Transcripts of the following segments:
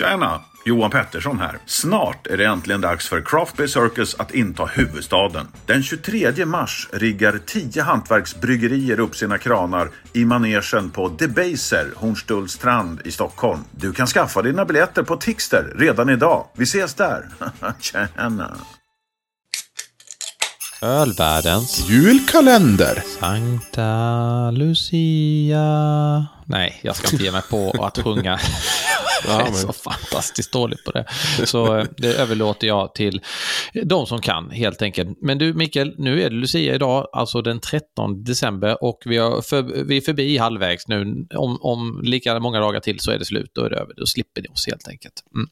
Tjena! Johan Pettersson här. Snart är det äntligen dags för Craft Beer Circus att inta huvudstaden. Den 23 mars riggar 10 hantverksbryggerier upp sina kranar i manegen på Debaser, Hornstullstrand i Stockholm. Du kan skaffa dina biljetter på Tixter redan idag. Vi ses där! Tjena! Ölvärldens Julkalender! Sankta Lucia. Nej, jag ska inte ge mig på att sjunga. Jag är så fantastiskt dålig på det. Så eh, det överlåter jag till de som kan, helt enkelt. Men du, Mikael, nu är det Lucia idag, alltså den 13 december och vi, har för, vi är förbi halvvägs nu. Om, om lika många dagar till så är det slut, då är det över. Då slipper ni oss helt enkelt. Mm.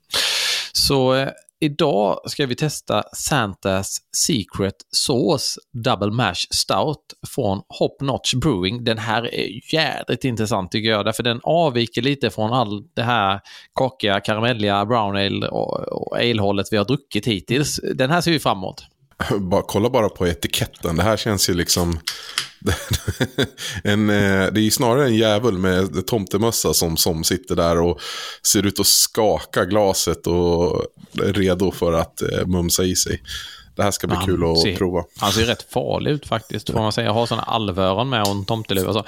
Så eh, idag ska vi testa Santas Secret Sauce Double Mash Stout från Hop Notch Brewing. Den här är jädrigt intressant tycker jag, därför den avviker lite från all det här kakiga, karamelliga brown ale och, och ale-hållet vi har druckit hittills. Den här ser vi framåt. Bara, kolla bara på etiketten. Det här känns ju liksom... en, eh, det är ju snarare en djävul med tomtemössa som, som sitter där och ser ut att skaka glaset och är redo för att eh, mumsa i sig. Det här ska bli Han kul att ser- prova. Han ser rätt farlig ut faktiskt, får man säga. Jag har sådana alvöron med och en tomteluva. Så.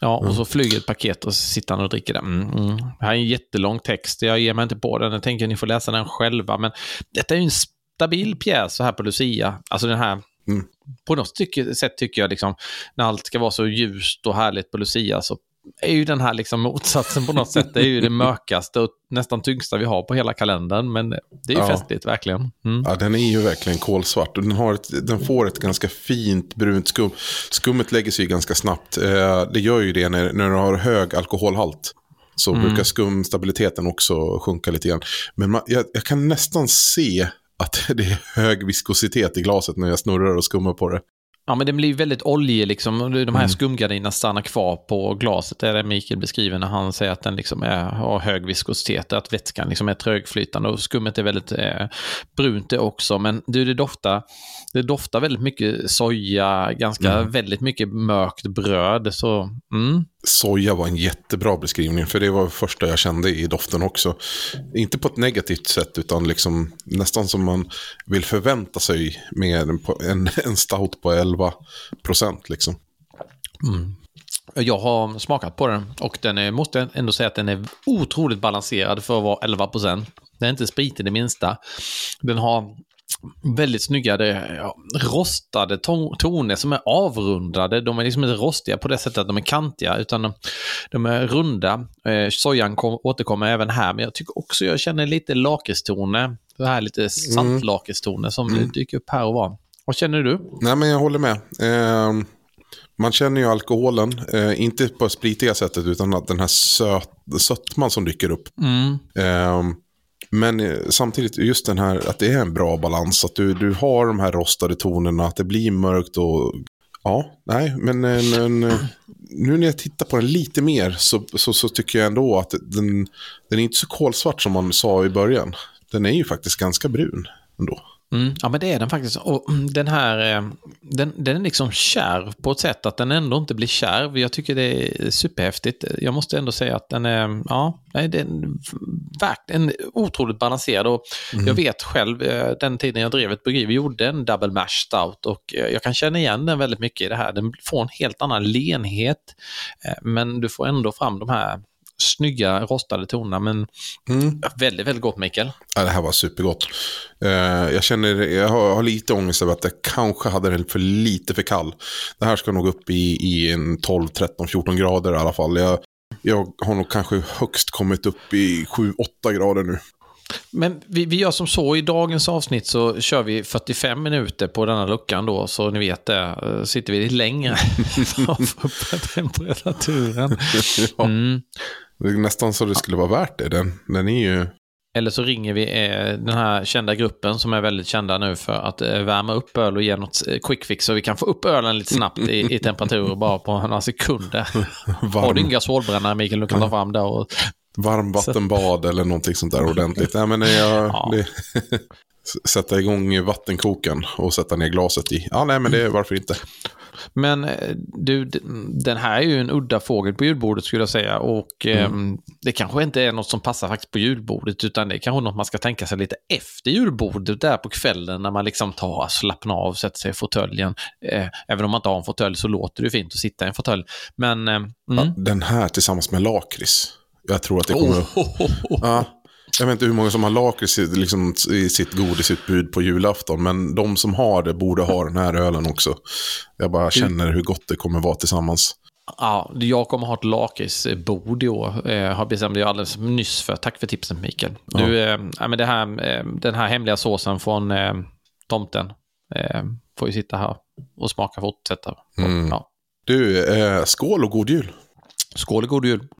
Ja, och så flyger ett paket och så sitter han och dricker det. Mm, mm. Det här är en jättelång text. Jag ger mig inte på den. Jag tänker att ni får läsa den själva. Men detta är ju en stabil pjäs så här på Lucia. Alltså den här... Mm. På något sätt tycker jag, liksom, när allt ska vara så ljust och härligt på Lucia, så är ju den här liksom motsatsen på något sätt. Det är ju det mörkaste och nästan tyngsta vi har på hela kalendern. Men det är ju Ja. festligt, verkligen. Mm. Ja, den är ju verkligen kolsvart. Och Den, har ett, den får ett ganska fint brunt skum. Skummet lägger sig ganska snabbt. Eh, det gör ju det när, när du har hög alkoholhalt. Så Mm. brukar skumstabiliteten också sjunka lite grann. Men man, jag, jag kan nästan se att det är hög viskositet i glaset när jag snurrar och skummar på det. Ja, men det blir väldigt oljig liksom. De här Mm. skumgardinerna stannar kvar på glaset. Det är det Mikael beskriver när han säger att den liksom är, har hög viskositet. Att vätskan liksom är trögflytande och skummet är väldigt eh, brunt det också. Men du, det doftar, det doftar väldigt mycket soja, ganska Mm. väldigt mycket mörkt bröd. Så, mm. Soja var en jättebra beskrivning, för det var det första jag kände i doften också. Inte på ett negativt sätt, utan liksom nästan som man vill förvänta sig med en, en, en stout på 11 procent. Liksom. Mm. Jag har smakat på den och den är, måste jag ändå säga att den är otroligt balanserad för att vara 11% Den är inte spritig det minsta. Den har väldigt snygga ja, rostade to- toner som är avrundade. De är liksom inte rostiga på det sättet att de är kantiga, utan de, de är runda. Eh, sojan kom, återkommer även här, men jag tycker också jag känner lite lakritstoner. Det här lite saltlakritstoner som dyker upp här och var. Vad känner du? Nej, men jag håller med. Eh, man känner ju alkoholen, eh, inte på det spritiga sättet, utan att den här söt, sötman som dyker upp. Mm. Men eh, samtidigt just den här att det är en bra balans. Att du, du har de här rostade tonerna, att det blir mörkt och... Ja, nej, men, eh, men, eh, nu när jag tittar på den lite mer så, så, så tycker jag ändå att den, den är inte så kolsvart som man sa i början. Den är ju faktiskt ganska brun ändå. Mm, ja, men det är den faktiskt. Och mm, den här, den, den är liksom kärv på ett sätt att den ändå inte blir kärv. Jag tycker det är superhäftigt. Jag måste ändå säga att den är, ja, nej, den verkligen otroligt balanserad. Och Jag vet själv, eh, den tiden jag drev ett bryggeri, vi gjorde en double mash stout och eh, jag kan känna igen den väldigt mycket i det här. Den får en helt annan lenhet, eh, men du får ändå fram de här snygga rostade tonerna. Men Mm. väldigt, väldigt gott Mikael. Ja, det här var supergott. Eh, jag känner, jag har, har lite ångest över att jag kanske hade den för lite för kall. Det här ska nog upp i, i en 12, 13, 14 grader i alla fall. Jag, jag har nog kanske högst kommit upp i 7-8 grader nu. Men vi, vi gör som så, i dagens avsnitt så kör vi 45 minuter på denna luckan då, så ni vet det. Eh, Sitter vi lite längre för att få upp temperaturen. Mm. Det är nästan så det skulle vara värt det. Den, den är ju... Eller så ringer vi eh, den här kända gruppen som är väldigt kända nu för att eh, värma upp öl och ge något eh, quick fix så vi kan få upp ölen lite snabbt i, i temperatur bara på några sekunder. Har du en Varm, gasolbrännare Mikael du kan ta fram där och varmvattenbad eller någonting sånt där ordentligt. Nej, men jag, Ja. det, Sätta igång vattenkokaren och sätta ner glaset i. Ja, nej, men det varför inte. Men eh, du, den här är ju en udda fågel på julbordet skulle jag säga. Och eh, det kanske inte är något som passar faktiskt på julbordet, utan det är kanske något man ska tänka sig lite efter julbordet, där på kvällen när man liksom tar, slappnar av, sätter sig i fåtöljen. Eh, även om man inte har en fåtölj så låter det fint att sitta i en fåtölj. Men... Eh, mm. Ja, den här tillsammans med lakrits. Jag tror att det kommer... Oh. Ja, jag vet inte hur många som har lakrits i, liksom, i sitt godisutbud på julafton, men de som har det borde ha den här ölen också. Jag bara känner hur gott det kommer vara tillsammans. Ja, jag kommer ha ett lakritsbord i år. Eh, har bestämt jag alldeles nyss för. Tack för tipsen Mikael. Du, eh, ja, men det här, eh, den här hemliga såsen från eh, tomten eh, får ju sitta här och smaka fortsätta. Mm. Ja. Du, skål och god jul! Skål och god jul.